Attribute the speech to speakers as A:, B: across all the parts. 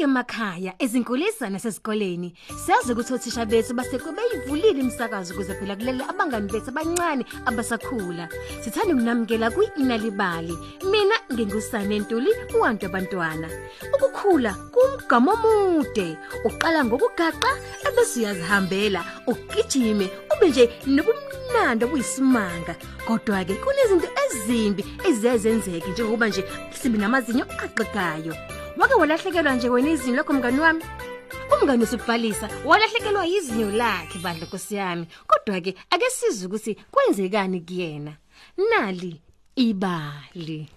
A: Sanibonani nonke emakhaya ezinkulisa nasesikoleni. Siyazi ukuthi othisha bethu basekwe beyivulile imisakazo ukuze phela kulele abangani bethu abancane abasakhula. Sithanda ukunamukela kwi-Inalibali. Mina ngingusane Ntuli uwantu abantwana. Ukukhula kumgamo omude. Uqala ngokugaqa ebese uyazihambela, ugijime ube nje nobumnandi obuyisimanga. Kodwa ke kunezinto ezimbi eziyenzeke njengoba nje sibe namazinyo aqeqayo. Wake walahlekelwa nje wena izinyo lakho mngani wami? Umngani usibhalisa walahlekelwa izinyo lakhe bandla nkosiyami. Kodwa ke ake sizwe ukuthi kwenzekani kuyena. Nali ibali.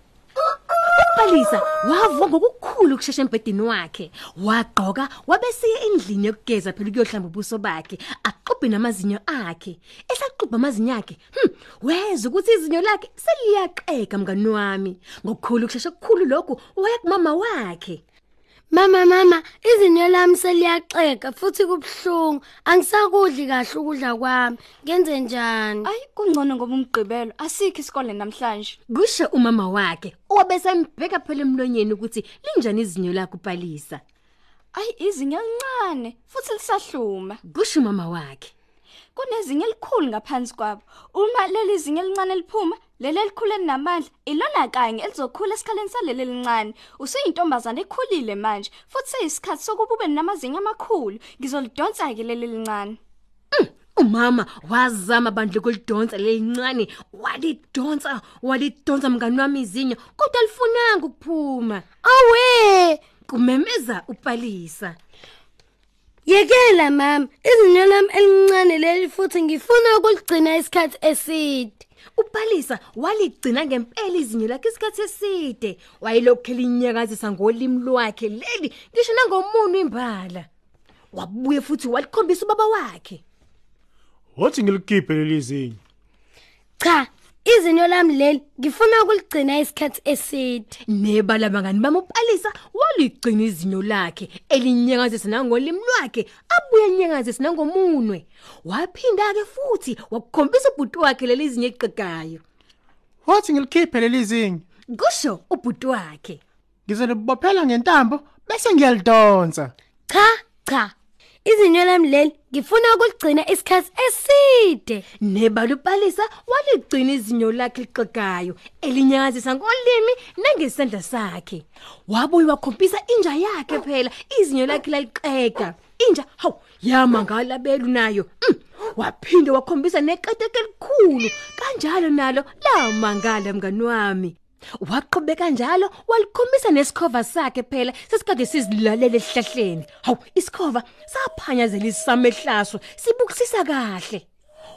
A: Ubhalisa wavuka ngokukhulu ukusheshe embedeni wakhe. Wagqoka wabesiye endlini yokugeza phela ukuyohlamba ubuso bakhe, axubhe namazinyo akhe. Esaxubha amazinyo akhe, hm, weza ukuthi izinyo lakhe seliyaqeka mngani wami. Ngokukhulu ukusheshe okukhulu lokhu waya kumama wakhe.
B: Mama mama izinyo lami seliyaxeka futhi kubhlungu angisakudli kahle ukudla kwami ngenze njani
C: Ayi kungcono ngoba umgqibelo asikho isikole namhlanje.
A: Kusho umama wakhe owabesembheka phela emlonyeni ukuthi linjani izinyo lakhe upalisa.
C: Ayi izinyo elincane futhi lisahluma.
A: Kusho umama wakhe.
C: Kunezinyo elikhulu ngaphansi kwabo. Uma leli zinyo elincane liphuma, leli elikhulu elinamandla, ilona kanye elizokhula esikhaleni saleli elincane. Usuyintombazana ekhulile manje, futhi seyisikhathi sokuba ube namazinyo amakhulu. Ngizolidonsa ke leli elincane.
A: Umama wazama bandle kulidonsa lelincane, walidonsa, walidonsa mngani wami izinyo, kodwa alifunanga ukuphuma.
B: awe
A: Kumemeza upalisa.
B: Yekela mama izinyo lami elincane leli futhi ngifuna ukuligcina isikhathi eside
A: Upalisa waligcina ngempela izinyo lakhe isikhathi eside. Wayelokhu elinyakazisa ngolimi lwakhe leli ngisho nangomunwe imbala. Wabuye futhi walikhombisa ubaba wakhe.
D: Wathi ngilikhiphe leli zinyo.
B: cha izinyo lami leli ngifuna ukuligcina isikhathi eside
A: Nebala bangani bami upalisa waligcina izinyo lakhe elinyakazisa nangolimi lwakhe abuye nyakazisa nangomunwe. Waphinda ke futhi wakukhombisa ubhuti wakhe leli zinyo eqeqayo.
D: Wathi ngilikhiphe leli zinyo.
A: Kusho ubhuti wakhe.
D: Ngizolibophela ngentambo bese ngiyalidonsa.
B: cha cha izinyo lami leli ngifuna ukuligcina isikhathi eside
A: Nebala upalisa waligcina izinyo lakhe liqeqayo elinyakazisa ngolimi nangesandla sakhe. Wabuye wakhombisa inja yakhe phela izinyo lakhe laliqeka. Inja hawu yamangala belu nayo. Mm, waphinde wakhombisa neqeteke elikhulu kanjalo nalo lamangala mngani wami. Waqhubeka kanjalo walikhombisa nesikhova sakhe phela sesikade sizilalele esihlahleni. Hawu isikhova saphanyazela isamehlaso sibukisisa kahle.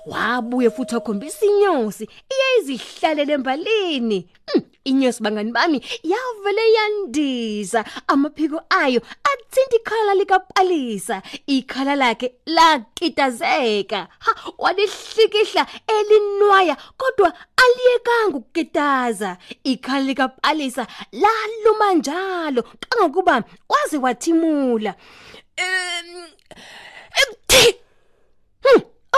A: Wabuye futhi wakhombisa inyosi iyayizihlalele embalini. Mm, inyosi bangani bami yavele yandiza. Amaphiko ayo athinta ikhala likapalisa. Ikhala lakhe lakitazeka. Ha walihlikihla elinwaya kodwa aliyekanga ukukitaza. Ikhala likapalisa laluma njalo kangokuba waze wathimula. Hmm,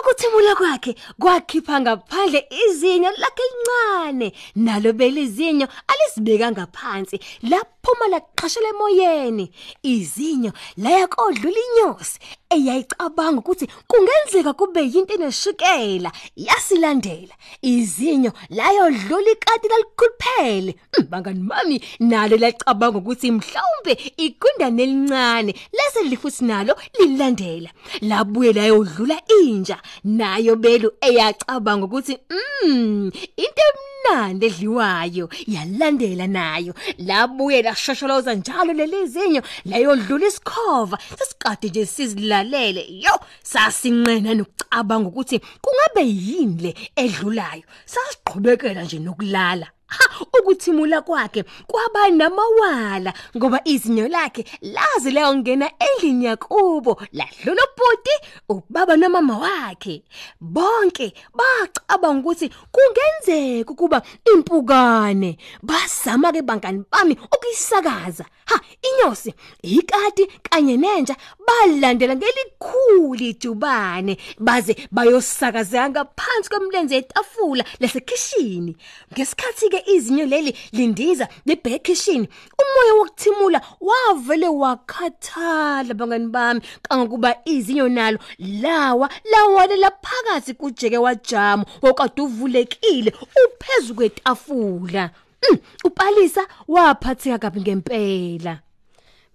A: Ukuthimula kwakhe kwakhipha ngaphandle izinyo lakhe elincane. Nalo belizinyo alisibeka ngaphansi laphuma laqhashela emoyeni. Izinyo layakodlula inyosi. Eyayicabanga ukuthi kungenzeka kube yinto eneshukela yasilandela. Izinyo layodlula ikati lalikhuluphele. Mm, bangani mami nalo lacabanga ukuthi mhlawumbe igundane elincane lase lifuthi nalo lilandela labuye layodlula inja nayo belu eyacabanga ukuthi mm into emnandi edliwayo yalandela nayo. Labuye lashosholoza njalo lelizinyo layodlula isikhova. Sesikade nje sizilalele. Yo sasinqena nokucabanga ukuthi kungabe yini le edlulayo. Sasiqhubekela nje nokulala. Ha ukuthimula kwakhe kwaba namawala ngoba izinyo lakhe lazi layongena endlini yakubo ladlula ubhuti ubaba nomama wakhe. Bonke bacabanga ukuthi kungenzeka ukuba impukane bazama ke bangani bami ukuyisakaza ha inyosi ikati kanye nenja balandela ngelikhulu ijubane baze bayosakazeka ngaphansi kwemlenze etafula lasekhishini. Ngesikhathi ke lonke izinyo leli lindiza libheke kitchen umoya wokuthimula wavele wakhathala bangani bami. Kangokuba izinyo nalo lawa lawalela phakathi kujeke wajamo okade uvulekile uphezulu kwetafula. Mm, upalisa waphatheka kabi ngempela.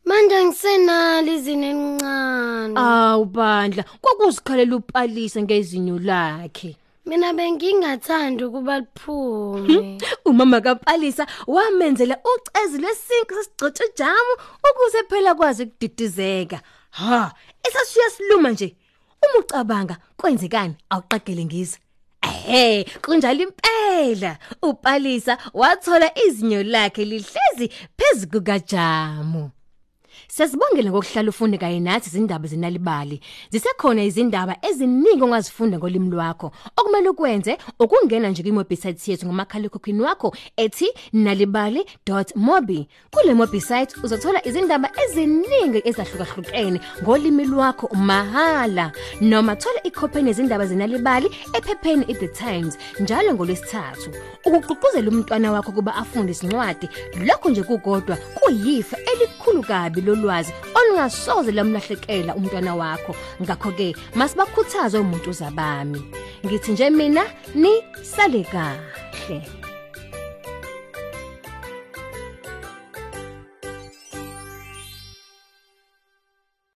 B: Manje ngisenalo izinto elincane.
A: Awu bandla kwakuzikhalela upalisa ngezinyo lakhe.
B: Mina bengingathandi ukuba liphume.
A: Umama kapalisa wamenzela ucezi lesinki sesigcotshe jamu ukuze phela kwazi ukudidizeka. Ha esasuya siluma nje. Uma ucabanga kwenzekani? Awuqagele ngiza ehe kunjalo impela. Upalisa wathola izinyo lakhe lihlezi phezulu kukajamu. Siyazibongela ngokuhlala ufunde kanye nathi izindaba zenalibali. Zisekhona izindaba eziningi ongazifunda ngolimi lwakho. Okumele ukwenze ukungena nje kwimobisite yethu ngomakhalekhukhwini wakho ethi nalibali.mobi. Kule mobisite uzothola izindaba eziningi ezahlukahlukene ngolimi lwakho mahala. Noma thola ikhophi nezindaba zenalibali ephepheni iThe Times njalo ngolwesithathu. Ukuqhuquzela umntwana wakho kuba afunde isincwadi, lokho nje kukodwa kuyifa elikhulu kabi lolwazi olungasoze lamlahlekela umntwana wakho. Ngakho ke masibakhuthaze umuntu zabami ngithi nje mina ni sale kahle.